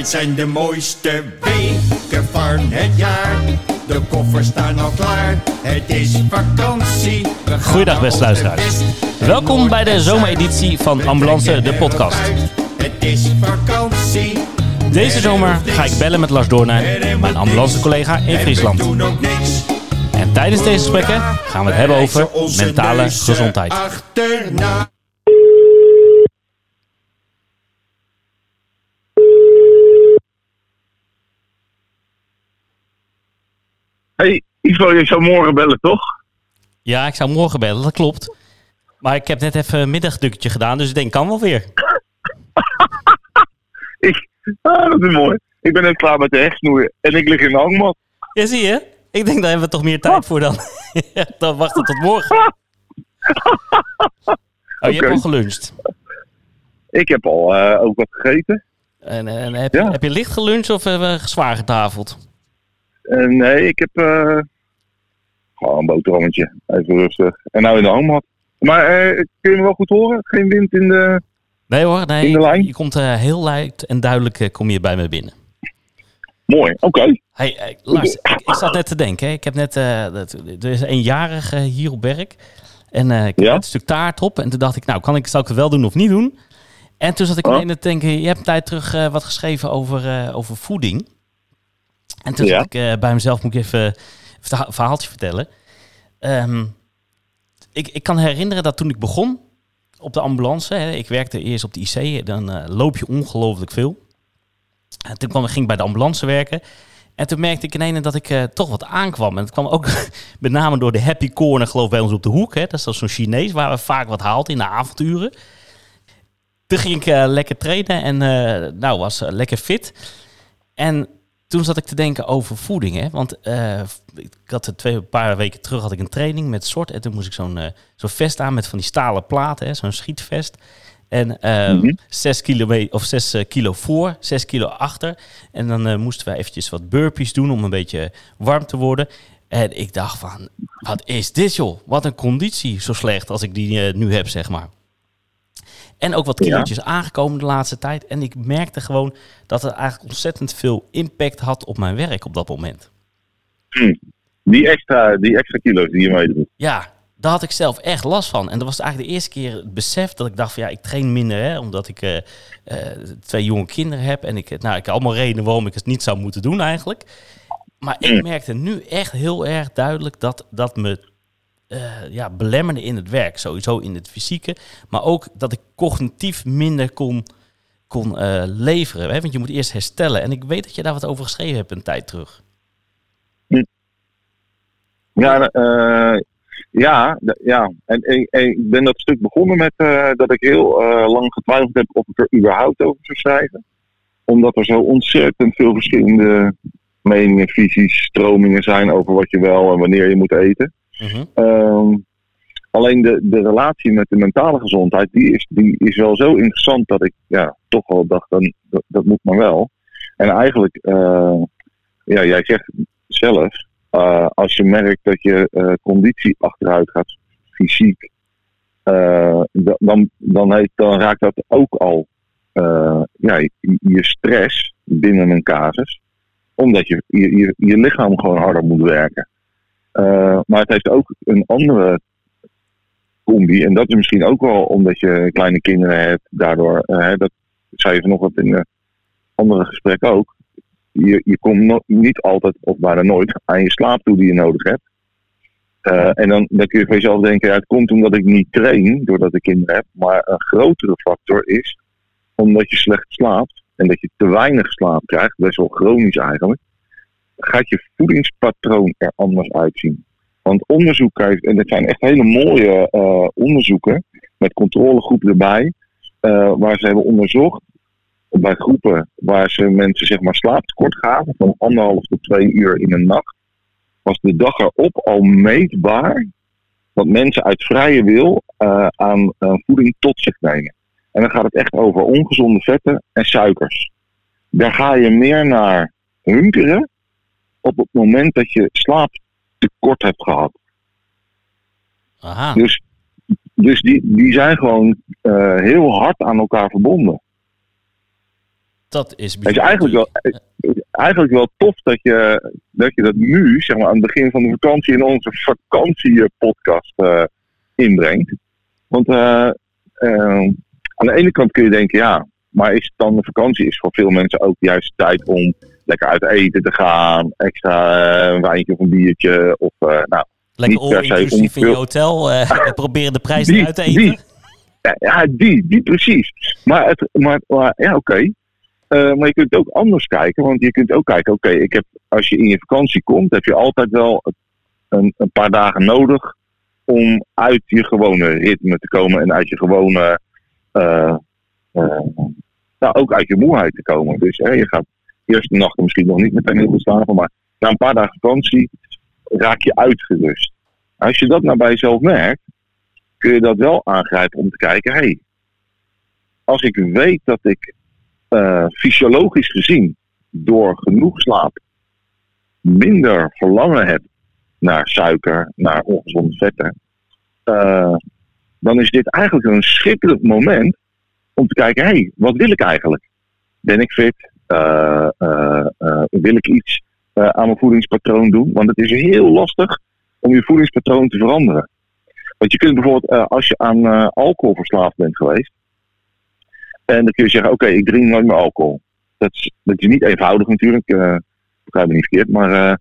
Dit zijn de mooiste weken van het jaar. De koffers staan al klaar. Het is vakantie. Goeiedag, beste luisteraars. Welkom bij de zomereditie van Ambulance, de podcast. Het is vakantie. Deze zomer ga ik bellen met Lars Doornijn, mijn ambulancecollega in Friesland. En tijdens deze gesprekken gaan we het hebben over mentale gezondheid. Hey, Ivo, je zou morgen bellen, toch? Ja, ik zou morgen bellen, dat klopt. Maar ik heb net even een gedaan, dus ik denk kan wel weer. Ik, ah, dat is mooi. Ik ben net klaar met de hechtsnoeien en ik lig in de hangmat. Ja, zie je? Ik denk daar hebben we toch meer tijd voor dan. dan wachten tot morgen. Oh, je hebt al geluncht. Ik heb al eh, ook wat gegeten. En, en heb, Ja. heb je licht geluncht of hebben we zwaar getafeld? En nee, ik heb eh, gewoon een boterhammetje. Even rustig. En nou in de hangmat. Maar eh, kun je me wel goed horen? Geen wind in de... Nee hoor, nee. In de lijn? Je komt eh, heel luid en duidelijk eh, kom je bij me binnen. Mooi, oké. Hey, hey, Lars, ik, ik zat net te denken. Hè. Ik heb net, eh, dat, er is een jarige hier op werk. En eh, ik heb Ja? een stuk taart op. En toen dacht ik, nou, kan ik, zal ik het wel doen of niet doen? En toen zat ik Oh. alleen te denken, je hebt een tijd terug eh, wat geschreven over, eh, over voeding. En toen Ja. ik eh, bij mezelf, moet ik even een verhaaltje vertellen. Ehm, ik, ik kan herinneren dat toen ik begon op de ambulance, hè, ik werkte eerst op de IC, dan eh, loop je ongelooflijk veel. En toen kwam, ging ik bij de ambulance werken. En toen merkte ik ineens dat ik eh, toch wat aankwam. En het kwam ook met name door de Happy Corner, geloof ik, bij ons op de hoek. Hè. Dat is zo'n Chinees waar we vaak wat haalt in de avonduren. Toen ging ik lekker trainen en nou, was lekker fit. En toen zat ik te denken over voeding. Hè? Want eh, ik had er twee, een paar weken terug had ik een training met soort. En toen moest ik zo'n eh, zo'n vest aan met van die stalen platen, hè, zo'n schietvest. En eh, Mhm. zes, kilo mee, of zes eh, kilo voor, zes kilo achter. En dan moesten we eventjes wat burpees doen om een beetje warm te worden. En ik dacht van, wat is dit joh? Wat een conditie zo slecht als ik die nu heb, zeg maar. En ook wat Ja. kilootjes aangekomen de laatste tijd. En ik merkte gewoon dat het eigenlijk ontzettend veel impact had op mijn werk op dat moment. Die extra, die extra kilo's die je meedoet. Ja, daar had ik zelf echt last van. En dat was eigenlijk de eerste keer het besef dat ik dacht van ja, ik train minder hè, omdat ik eh, eh, twee jonge kinderen heb. En ik, nou, ik heb allemaal redenen waarom ik het niet zou moeten doen eigenlijk. Maar ik merkte nu echt heel erg duidelijk dat dat me eh, ja, belemmerde in het werk. Sowieso in het fysieke. Maar ook dat ik cognitief minder kon, kon eh, leveren. Hè? Want je moet eerst herstellen. En ik weet dat je daar wat over geschreven hebt een tijd terug. Ja, eh, ja, ja. En, en- ik ben dat stuk begonnen met dat ik heel lang getwijfeld heb of ik er überhaupt over zou schrijven. Omdat er zo ontzettend veel verschillende meningen, visies, stromingen zijn over wat je wel en wanneer je moet eten. Mhm. Ehm, alleen de, de relatie met de mentale gezondheid, die is, die is wel zo interessant dat ik ja, toch wel dacht, dan, dat, moet maar wel. En eigenlijk, eh, ja, jij zegt zelf, eh, als je merkt dat je eh, conditie achteruit gaat, fysiek, da- dan, dan, dan raakt dat ook al ja, je, je stress binnen een casus. Omdat je, je, je lichaam gewoon harder moet werken. Eh, maar het heeft ook een andere combi. En dat is misschien ook wel omdat je kleine kinderen hebt. Daardoor, eh, dat zei je vanochtend in de andere gesprek ook. Je, je komt niet altijd, of bijna nooit, aan je slaap toe die je nodig hebt. Eh, en dan, dan kun je van jezelf denken, ja, het komt omdat ik niet train, doordat ik kinderen heb. Maar een grotere factor is omdat je slecht slaapt en dat je te weinig slaap krijgt, best wel chronisch eigenlijk, gaat je voedingspatroon er anders uitzien. Want onderzoek heeft, en dat zijn echt hele mooie eh, onderzoeken, met controlegroepen erbij, eh, waar ze hebben onderzocht bij groepen waar ze mensen zeg maar slaaptekort gaven van anderhalf tot twee uur in een nacht, was de dag erop al meetbaar dat mensen uit vrije wil eh, aan voeding tot zich nemen. En dan gaat het echt over ongezonde vetten en suikers. Daar ga je meer naar hunkeren op het moment dat je slaaptekort hebt gehad. Aha. Dus, dus die, die zijn gewoon eh, heel hard aan elkaar verbonden. Dat is Het is eigenlijk wel, eigenlijk wel tof dat je, dat je dat nu, zeg maar aan het begin van de vakantie, in onze vakantiepodcast eh inbrengt. Want eh, aan de ene kant kun je denken, ja, maar is het dan de vakantie is voor veel mensen ook juist tijd om lekker uit eten te gaan, extra eh, een wijntje of een biertje of eh, nou, Lekker all-inclusief in je hotel. eh proberen de prijs Die- eruit te eten. die. Ja, die, die precies. Maar, het, maar, maar ja, oké. Maar je kunt ook anders kijken, want je kunt ook kijken, oké, ik heb als je in je vakantie komt, heb je altijd wel een, een paar dagen nodig om uit je gewone ritme te komen en uit je gewone, nou, ook uit je moeheid te komen. Dus hè, je gaat eerste nachten misschien nog niet meteen heel goed slapen, maar na een paar dagen vakantie raak je uitgerust. Als je dat nou bij jezelf merkt, kun je dat wel aangrijpen om te kijken, hé, hey, als ik weet dat ik eh, fysiologisch gezien door genoeg slaap minder verlangen heb naar suiker, naar ongezonde vetten, eh, dan is dit eigenlijk een schitterend moment om te kijken, hé, hey, wat wil ik eigenlijk? Ben ik fit? Eh, eh, eh, wil ik iets aan mijn voedingspatroon doen? Want het is heel lastig om je voedingspatroon te veranderen. Want je kunt bijvoorbeeld, als je aan alcohol verslaafd bent geweest, en dan kun je zeggen, oké, ik drink nooit meer alcohol. Dat is, dat is niet eenvoudig natuurlijk, eh begrijp me niet verkeerd, maar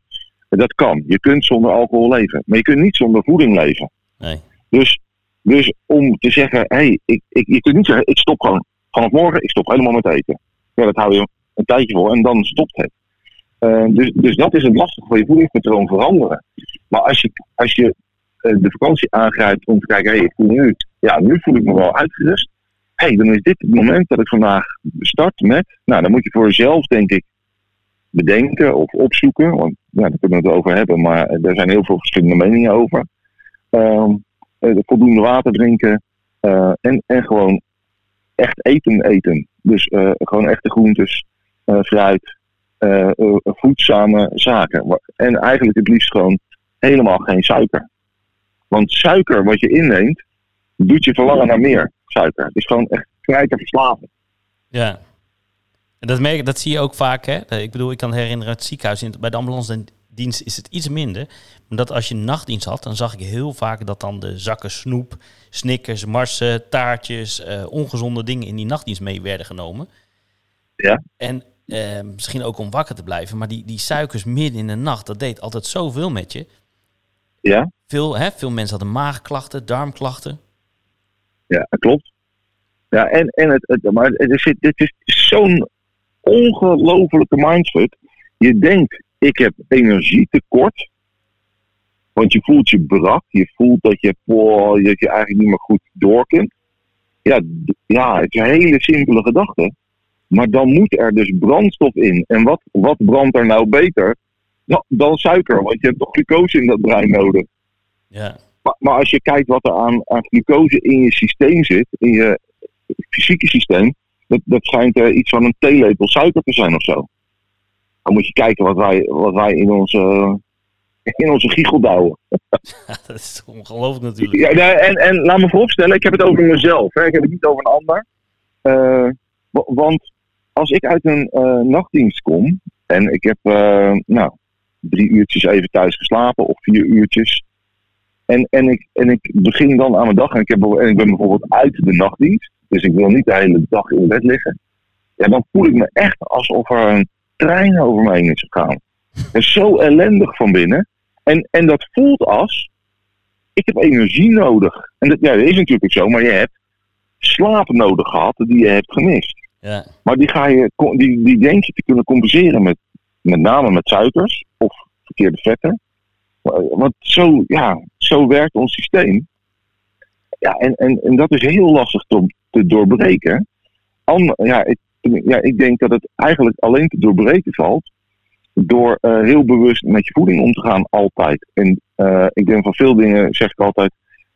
dat kan. Je kunt zonder alcohol leven, maar je kunt niet zonder voeding leven. Nee. Dus, dus om te zeggen, hé, hey, ik, ik, je kunt niet zeggen, ik stop gewoon vanaf morgen, ik stop helemaal met eten. Ja, dat hou je een tijdje voor en dan stopt het. Eh, dus, dus dat is het lastige van je voedingspatroon veranderen. Maar als je, als je eh, de vakantie aangrijpt om te kijken, hey, ik voel nu, ja, nu voel ik me wel uitgerust. Hé, hey, dan is dit het moment dat ik vandaag start met, nou, dan moet je voor jezelf, denk ik, bedenken of opzoeken. Want ja, daar kunnen we het over hebben, maar er zijn heel veel verschillende meningen over. Ehm, eh, voldoende water drinken en, en gewoon echt eten eten. Dus eh, gewoon echte groentes, fruit, eh, eh, voedzame zaken. En eigenlijk het liefst gewoon helemaal geen suiker. Want suiker wat je inneemt, doet je verlangen naar meer suiker. Het is gewoon echt knijterverslaving. Ja. En dat, merk, dat zie je ook vaak. Hè? Eh, Ik bedoel, ik kan herinneren het ziekenhuis. Bij de ambulance dienst is het iets minder. Maar dat als je nachtdienst had, dan zag ik heel vaak dat dan de zakken snoep, snickers, marsen, taartjes, eh, ongezonde dingen in die nachtdienst mee werden genomen. Ja. En eh, misschien ook om wakker te blijven. Maar die, die suikers midden in de nacht, dat deed altijd zoveel met je. Ja, Veel, hè, veel mensen hadden maagklachten, darmklachten. ja dat klopt. Ja, en, en het, het, maar het is, dit is zo'n ongelofelijke mindfuck. Je denkt, ik heb energietekort. Want je voelt je brak. Je voelt dat je, oh, dat je eigenlijk niet meer goed door kunt. Ja, ja, het is een hele simpele gedachte. Maar dan moet er dus brandstof in. En wat, wat brandt er nou beter dan, dan suiker? Want je hebt toch glucose in dat brein nodig. Ja, Maar, maar als je kijkt wat er aan, aan glucose in je systeem zit, in je fysieke systeem, dat, dat schijnt iets van een theelepel suiker te zijn of zo. Dan moet je kijken wat wij, wat wij in onze, in onze giegel douwen. dat is ongelooflijk natuurlijk. Ja, en, en laat me vooropstellen, ik heb het over mezelf. Hè. Ik heb het niet over een ander. Eh, wa- want als ik uit een eh, nachtdienst kom en ik heb eh, nou, drie uurtjes even thuis geslapen of vier uurtjes. En, en, ik, en ik begin dan aan mijn dag en ik, heb, en ik ben bijvoorbeeld uit de nachtdienst. Dus ik wil niet de hele dag in bed liggen. Ja, dan voel ik me echt alsof er een trein over me heen is gegaan. En zo ellendig van binnen. En, en dat voelt als, ik heb energie nodig. En dat, ja, dat is natuurlijk zo, maar je hebt slaap nodig gehad die je hebt gemist. Ja, Maar die, ga je, die, die denk je te kunnen compenseren met, met name met suikers of verkeerde vetten. Want zo, ja, zo werkt ons systeem. Ja, en, en, en dat is heel lastig te, te doorbreken. Ja, ik, ja, ik denk dat het eigenlijk alleen te doorbreken valt door eh, heel bewust met je voeding om te gaan, altijd. En eh, ik denk van veel dingen zeg ik altijd,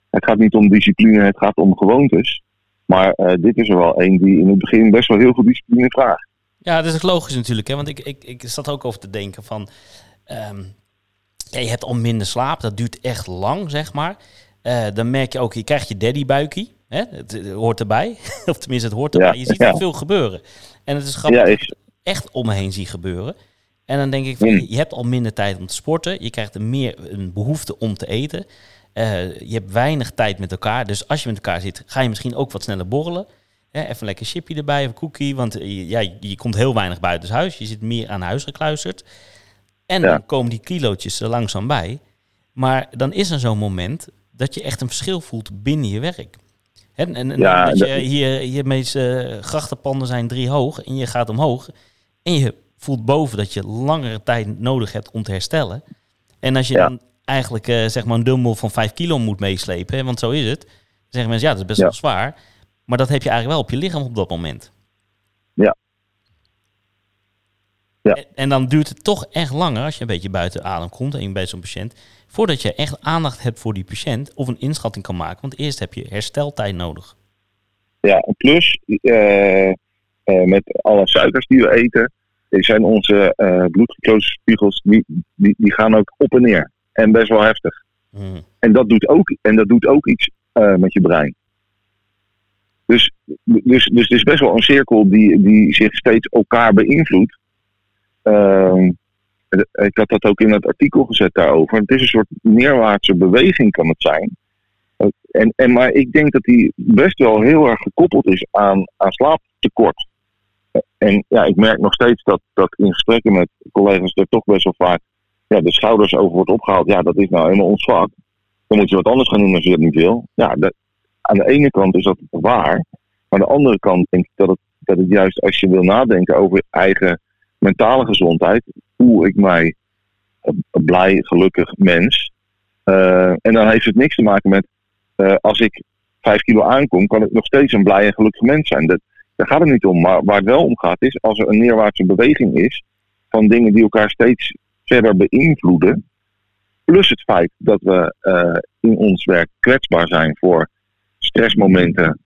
het gaat niet om discipline, het gaat om gewoontes. Maar eh, dit is er wel een die in het begin best wel heel veel discipline vraagt. Ja, dat is ook logisch natuurlijk. Hè? Want ik, ik, ik zat ook over te denken van... ehm, ja, je hebt al minder slaap. Dat duurt echt lang, zeg maar. Eh, dan merk je ook, je krijgt je daddybuikie. Hè? Het, het hoort erbij. of tenminste, het hoort erbij. Ja, je ziet er veel gebeuren. En het is grappig dat ik echt om me heen zie gebeuren. En dan denk ik, van, Hmm. je hebt al minder tijd om te sporten. Je krijgt meer een behoefte om te eten. Eh, je hebt weinig tijd met elkaar. Dus als je met elkaar zit, ga je misschien ook wat sneller borrelen. Hè, even een lekker chipje erbij, of een cookie. Want eh, je- ja, je, je komt heel weinig buitenshuis. Je zit meer aan huis gekluisterd. En Ja. dan komen die kilootjes er langzaam bij. Maar dan is er zo'n moment dat je echt een verschil voelt binnen je werk. Hè, En, en Ja, dat je dat- hier, hier meeste grachtenpanden zijn drie hoog en je gaat omhoog. En je voelt boven dat je langere tijd nodig hebt om te herstellen. En als je Ja. dan eigenlijk eh, zeg maar een dumbbell van 5 kilo moet meeslepen, hè, want zo is het. Dan zeggen mensen, ja, dat is best Ja. wel zwaar. Maar dat heb je eigenlijk wel op je lichaam op dat moment. Ja. Ja. En, en dan duurt het toch echt langer als je een beetje buiten adem komt en bij zo'n patiënt. Voordat je echt aandacht hebt voor die patiënt of een inschatting kan maken. Want eerst heb je hersteltijd nodig. Ja, en plus eh, eh, met alle suikers die we eten, die zijn onze uh, bloedglucosespiegels, die, die, die gaan ook op en neer. En best wel heftig. Hmm. En dat doet ook, en dat doet ook iets eh, met je brein. Dus, dus, dus het is best wel een cirkel die, die zich steeds elkaar beïnvloedt. Ehm, ik had dat ook in het artikel gezet daarover. Het is een soort neerwaartse beweging kan het zijn. En, en, maar ik denk dat die best wel heel erg gekoppeld is aan, aan slaaptekort. En ja, ik merk nog steeds dat, dat in gesprekken met collega's er toch best wel vaak ja, de schouders over wordt opgehaald. Ja, dat is nou helemaal ons. Dan moet je wat anders gaan doen als je dat niet wil. Ja, aan de ene kant is dat waar. Maar aan de andere kant denk ik dat het, dat het juist als je wil nadenken over eigen mentale gezondheid. Voel ik mij een blij, gelukkig mens. Uh, en dan heeft het niks te maken met uh, als ik vijf kilo aankom, kan ik nog steeds een blij en gelukkig mens zijn. Dat, daar gaat het niet om. Maar waar het wel om gaat is als er een neerwaartse beweging is van dingen die elkaar steeds verder beïnvloeden. Plus het feit dat we uh, in ons werk kwetsbaar zijn voor stressmomenten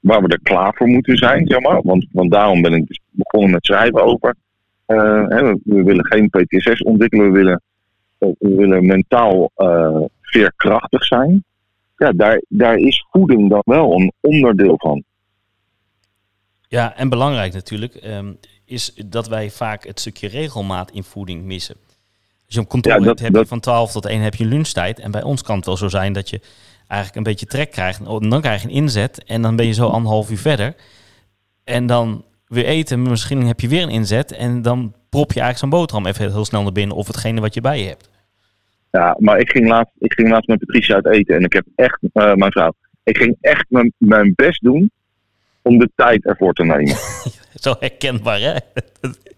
waar we er klaar voor moeten zijn, zeg maar. Want, want daarom ben ik dus begonnen met schrijven over. Uh, hè, we, willen geen PTSS ontwikkelen, we willen, we willen mentaal uh, veerkrachtig zijn. Ja, daar, daar is voeding dan wel een onderdeel van. Ja, en belangrijk natuurlijk um, is dat wij vaak het stukje regelmaat in voeding missen. Als je op kantoor ja, dat, hebt, heb dat... je van 12 tot 1 heb je lunchtijd. En bij ons kan het wel zo zijn dat je eigenlijk een beetje trek krijgt. En dan krijg je een inzet en dan ben je zo anderhalf uur verder. En dan weer eten, misschien heb je weer een inzet. En dan prop je eigenlijk zo'n boterham even heel snel naar binnen of hetgene wat je bij je hebt. Ja, maar ik ging laatst, ik ging laatst met Patricia uit eten. En ik heb echt, uh, mijn vrouw, ik ging echt mijn, mijn best doen om de tijd ervoor te nemen. Zo herkenbaar, hè?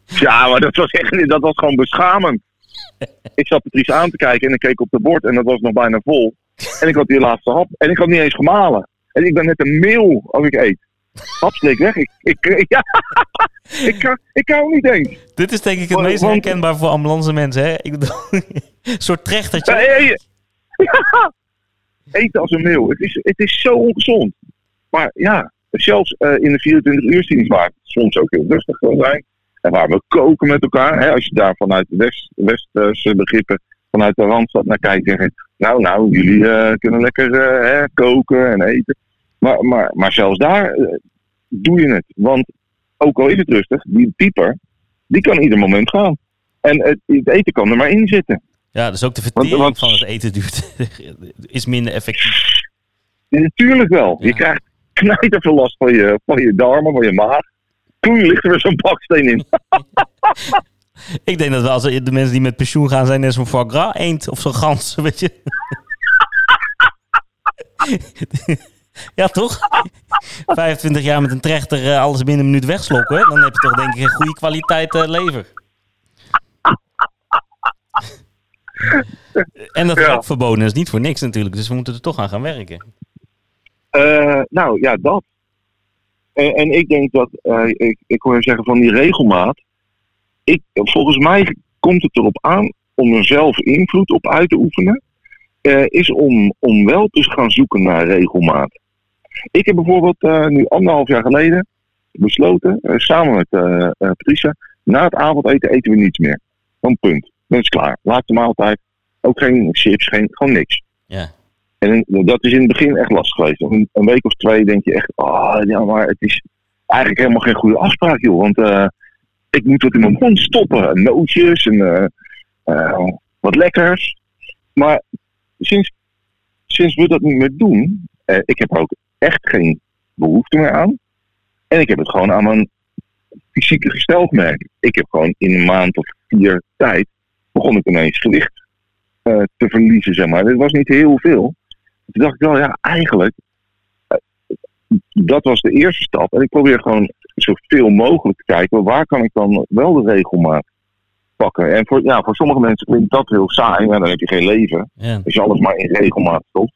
ja, maar dat was echt dat was gewoon beschamend. Ik zat Patricia aan te kijken en ik keek op het bord en dat was nog bijna vol. En ik had die laatste hap en ik had niet eens gemalen. En ik ben net een meel als ik eet. Hapslik weg. Ik, ik, ja, ik, ik, ik hou niet eens. Dit is denk ik het meest herkenbaar voor ambulance mensen, hè? Ik bedoel, een soort trechtertje. Ja. Eten als een meel. Het is, het is zo ongezond. Maar ja, zelfs uh, in de 24 uur dienst waar het soms ook heel rustig kan zijn. En waar we koken met elkaar. Hè, als je daar vanuit de West, Westerse begrippen, vanuit de Randstad naar kijkt. Zeggen, nou, nou, jullie uh, kunnen lekker uh, hè, koken en eten. Maar, maar, maar zelfs daar doe je het. Want ook al is het rustig, die pieper, die kan ieder moment gaan. En het, het eten kan er maar in zitten. Ja, dus ook de vertering want, want, van het eten duurt, is minder effectief. Natuurlijk wel. Ja. Je krijgt knijter veel last van je, van je darmen, van je maag. Toen ligt er weer zo'n baksteen in. Ik denk dat wel als de mensen die met pensioen gaan zijn net zo'n foie gras eend of zo'n gans, weet je. ja, toch? 25 jaar met een trechter uh, alles binnen een minuut wegslokken. Hè? Dan heb je toch denk ik een goede kwaliteit uh, lever. en dat is ja. ook verboden. Dat is niet voor niks natuurlijk. Dus we moeten er toch aan gaan werken. Uh, nou ja, dat. En, en ik denk dat, ik, ik hoor je zeggen van die regelmaat. Ik, volgens mij komt het erop aan om er zelf invloed op uit te oefenen. is om, om wel te gaan zoeken naar regelmaat. Ik heb bijvoorbeeld nu anderhalf jaar geleden besloten, samen met Patricia, na het avondeten eten we niets meer. Gewoon punt. Dan is het klaar. Laatste maaltijd. Ook geen chips, geen, gewoon niks. Ja. En dat is in het begin echt lastig geweest. Een, een week of twee denk je echt, oh ja, maar het is, eigenlijk helemaal geen goede afspraak, joh. Want eh, ik moet wat in mijn mond stoppen. Nootjes en eh, eh, wat lekkers. Maar sinds, sinds we dat niet meer doen, ik heb er ook echt geen behoefte meer aan. En ik heb het gewoon aan mijn fysieke gestel gemerkt. Ik heb gewoon in een maand of vier tijd begon ik ineens gewicht te verliezen, zeg maar. Dit was niet heel veel. Toen dacht ik wel, ja, eigenlijk, eh, dat was de eerste stap. En ik probeer gewoon zoveel mogelijk te kijken, waar kan ik dan wel de regelmaat pakken. En voor, ja, voor sommige mensen klinkt dat heel saai, maar dan heb je geen leven. Ja. Als je alles maar in regelmaat stopt.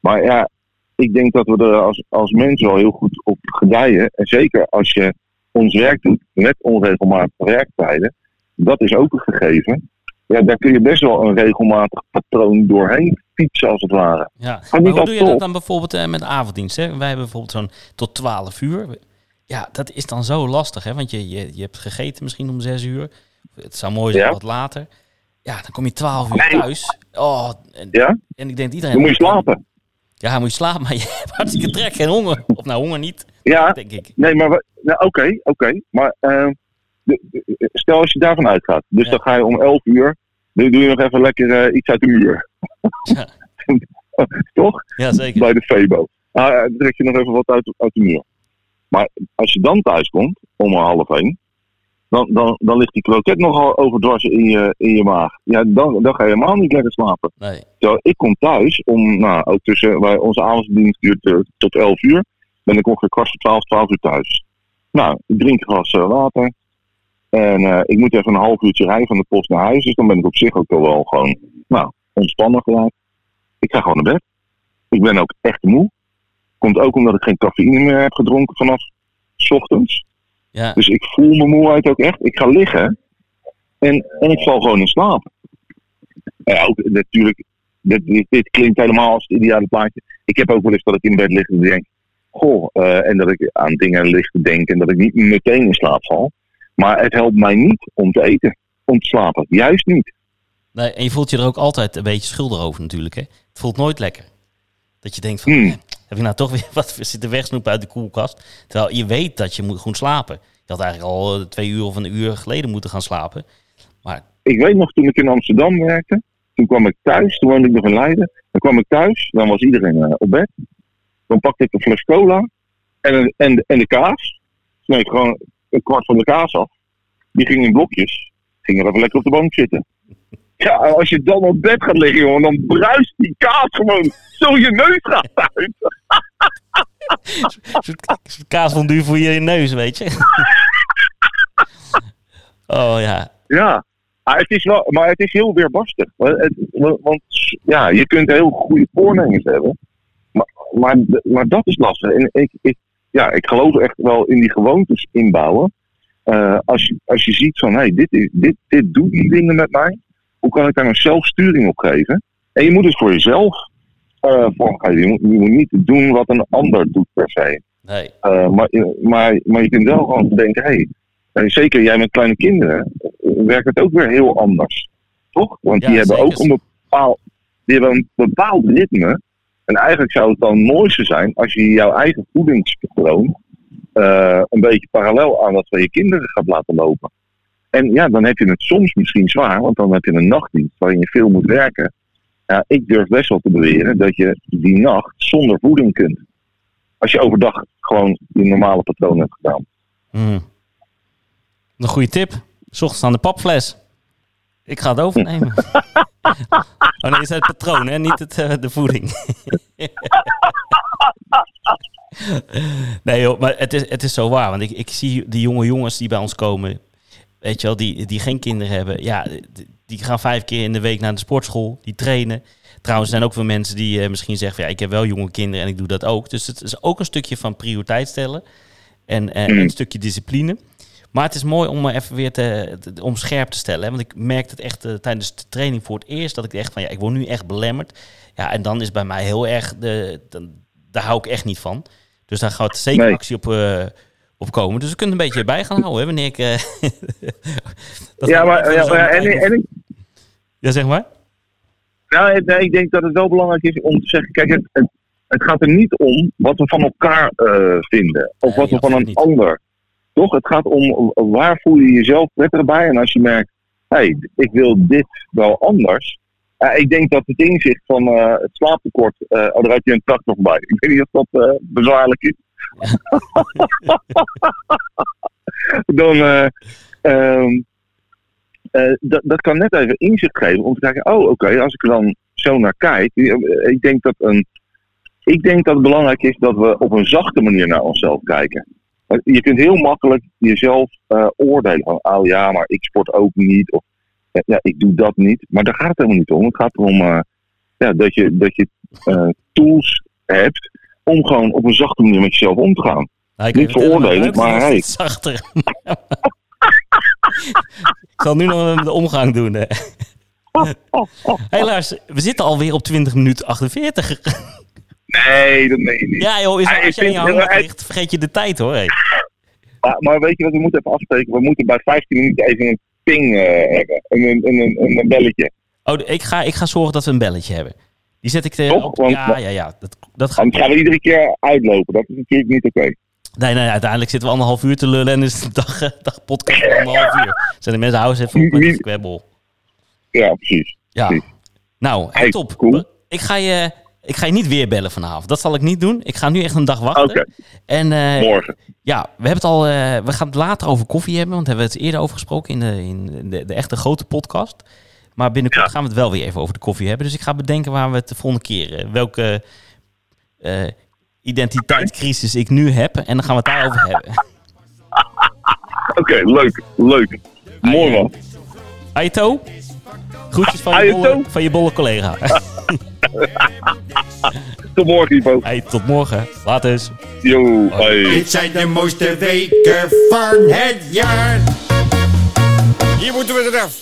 Maar ja, ik denk dat we er als, als mensen wel heel goed op gedijen. En zeker als je ons werk doet met onregelmatige werktijden. Dat is ook een gegeven. Ja, daar kun je best wel een regelmatig patroon doorheen fietsen als het ware. Ja, maar hoe doe je dat top. dan bijvoorbeeld eh, met avonddienst? Hè? Wij hebben bijvoorbeeld zo'n tot 12 uur. Ja, dat is dan zo lastig, hè? Want je, je, je hebt gegeten misschien om 6 uur. Het zou mooi zijn Ja. wat later. Ja, dan kom je 12 uur Nee. thuis. Oh, en, Ja? en ik denk iedereen. Dan moet je slapen. Ja, moet je slapen, maar je hebt hartstikke trek en honger. Of nou, honger niet, Ja, denk ik. nee, maar nou, oké, oké. Maar eh, stel als je daarvan uitgaat. Dus Ja. dan ga je om 11 uur. Dan doe je nog even lekker eh, iets uit de muur. Ja. Toch? Ja, zeker. bij de Febo. Ah, ja, dan trek je nog even wat uit, uit de muur. Maar als je dan thuis komt, om half één, dan, dan, dan ligt die kroket nogal overdwars in je, in je maag. Ja, dan, dan ga je helemaal niet lekker slapen. Nee. Terwijl ik kom thuis om, nou, ook tussen, waar onze avonddienst duurt eh, tot 11 uur, ben ik ongeveer kwart voor 12, 12 uur thuis. Nou, ik drink een glas eh, water. En eh, ik moet even een half uurtje rijden van de post naar huis. Dus dan ben ik op zich ook al wel gewoon, nou, ontspannen gelijk. Ik ga gewoon naar bed. Ik ben ook echt moe. Komt ook omdat ik geen cafeïne meer heb gedronken vanaf 's ochtends. Ja, Dus ik voel mijn moeheid ook echt. Ik ga liggen en, en ik val gewoon in slaap. Ja, ook natuurlijk, dit, dit, dit klinkt helemaal als het ideale plaatje. Ik heb ook wel eens dat ik in bed lig en denk, goh, eh, en dat ik aan dingen lig te denken en dat ik niet meteen in slaap val. Maar het helpt mij niet om te eten, om te slapen. Juist niet. nee, en je voelt je er ook altijd een beetje schuldig over natuurlijk. Hè? Het voelt nooit lekker. Dat je denkt van, Hmm. heb ik nou toch weer wat zitten wegsnoepen uit de koelkast? Terwijl je weet dat je moet goed slapen. Je had eigenlijk al eh, twee uur of een uur geleden moeten gaan slapen. Maar ik weet nog toen ik in Amsterdam werkte. Toen kwam ik thuis, toen woonde ik nog in Leiden. Dan kwam ik thuis, dan was iedereen eh, op bed. Dan pakte ik een fles cola en, en, en de kaas. Sneed ik gewoon een kwart van de kaas af. Die ging in blokjes. Ging er even lekker op de bank zitten. Ja, als je dan op bed gaat liggen, jongen, dan bruist die kaas gewoon zo je neus gaat uit. zo'n zo'n kaasfondue voor je neus, weet je. oh ja, Ja, maar het is, wel, maar het is heel weerbarstig. Want, ja, je kunt heel goede voornemens hebben. Maar, maar, maar dat is lastig. En ik, ik, ja, ik geloof echt wel in die gewoontes inbouwen. Eh, als, je, als je ziet van, hey, dit, is, dit, dit doet die dingen met mij. Hoe kan ik daar een zelfsturing op geven? En je moet het voor jezelf eh vormgeven. Je moet, je moet niet doen wat een ander doet per se. nee. Uh, maar, maar, maar je kunt wel gewoon denken, hé, hey, zeker jij met kleine kinderen, werkt het ook weer heel anders. Toch? Want Ja, die hebben zeker. ook een bepaald, die hebben een bepaald ritme. En eigenlijk zou het dan het mooiste zijn als je jouw eigen voedingspatroon uh, een beetje parallel aan dat van je kinderen gaat laten lopen. En ja, dan heb je het soms misschien zwaar, want dan heb je een nachtdienst waarin je veel moet werken. Ja, ik durf best wel te beweren dat je die nacht zonder voeding kunt. Als je overdag gewoon je normale patroon hebt gedaan. Hmm. Een goede tip. S ochtends aan de papfles. Ik ga het overnemen. oh nee, is het patroon, hè? niet het, uh, de voeding. nee joh, maar het is, het is zo waar. Want ik, ik zie die jonge jongens die bij ons komen, weet je wel, die, die geen kinderen hebben. Ja, die gaan vijf keer in de week naar de sportschool, die trainen. Trouwens, er zijn ook veel mensen die uh, misschien zeggen: van, ja, ik heb wel jonge kinderen en ik doe dat ook. Dus het is ook een stukje van prioriteit stellen en, uh, mm. een stukje discipline. Maar het is mooi om me even weer te, te, om scherp te stellen. Hè? Want ik merk het echt uh, tijdens de training voor het eerst dat ik echt van ja, ik word nu echt belemmerd. Ja, en dan is bij mij heel erg de, de daar hou ik echt niet van. Dus daar gaat zeker nee. actie op, uh, op komen. Dus we kunnen een beetje bij gaan houden, hè, wanneer ik. Uh, ja, maar, ja, maar en, en, en, ja, zeg maar. Nou, nee, ik denk dat het wel belangrijk is om te zeggen: kijk, het, het, gaat er niet om wat we van elkaar eh, vinden. Of wat we van een niet. ander. Toch? Het gaat om waar voel je jezelf prettig bij. En als je merkt, hé, hey, ik wil dit wel anders. Ik denk dat het inzicht van eh, het slaaptekort, eh oh, daar had je een tractor voorbij. Ik weet niet of dat eh, bezwaarlijk is. Dan, eh, dat, kan net even inzicht geven om te kijken, oh oké, als ik er dan zo naar kijk. Ik denk, dat een, ik denk dat het belangrijk is dat we op een zachte manier naar onszelf kijken. Want Je kunt heel makkelijk jezelf eh, oordelen van, oh ja, maar ik sport ook niet. Of ja, ja, ik doe dat niet. Maar daar gaat het helemaal niet om. Het gaat erom eh, ja, dat je, dat je eh, tools hebt om gewoon op een zachte manier met jezelf om te gaan. Nou, Niet buik maar hey. zachter. ik zal nu nog een omgang doen. hè. Helaas, we zitten alweer op 20 minuten 48. Nee, dat meen je niet. ja joh, is, Ah, als jij in je hij- ligt, vergeet je de tijd hoor. hey. Maar, maar weet je wat, we moeten even afspreken. We moeten bij 15 minuten even een ping eh, hebben. Een, een, een, een, belletje. Oh, ik ga, ik ga zorgen dat we een belletje hebben. Die zet ik er op. Want- Ja, ja, ja. Dat, dat gaat. Anders gaan we iedere keer uitlopen. Dat is natuurlijk niet oké. Nee, nee, uiteindelijk zitten we anderhalf uur te lullen en is de dag, eh, dag podcast van anderhalf uur. Zijn de mensen houden even op met het kwebbel. Ja, precies. Ja. Precies. Nou, Hey, top. cool. Ik ga, je, ik ga je niet weer bellen vanavond. Dat zal ik niet doen. Ik ga nu echt een dag wachten. En eh, morgen. ja, we hebben het al. eh, we gaan het later over koffie hebben, want daar hebben we het eerder over gesproken in de, in de, de echte grote podcast. Maar binnenkort Ja. gaan we het wel weer even over de koffie hebben. Dus ik ga bedenken waar we het de volgende keer. eh, welke identiteitscrisis ik nu heb. En dan gaan we het daarover hebben. Oké, leuk. Leuk. Mooi man. Aito, groetjes van je, bolle, van je bolle collega. Tot morgen, Ivo. hey, tot morgen. Later. eens. Yo, hey. Dit zijn de mooiste weken van het jaar. Hier moeten we eraf.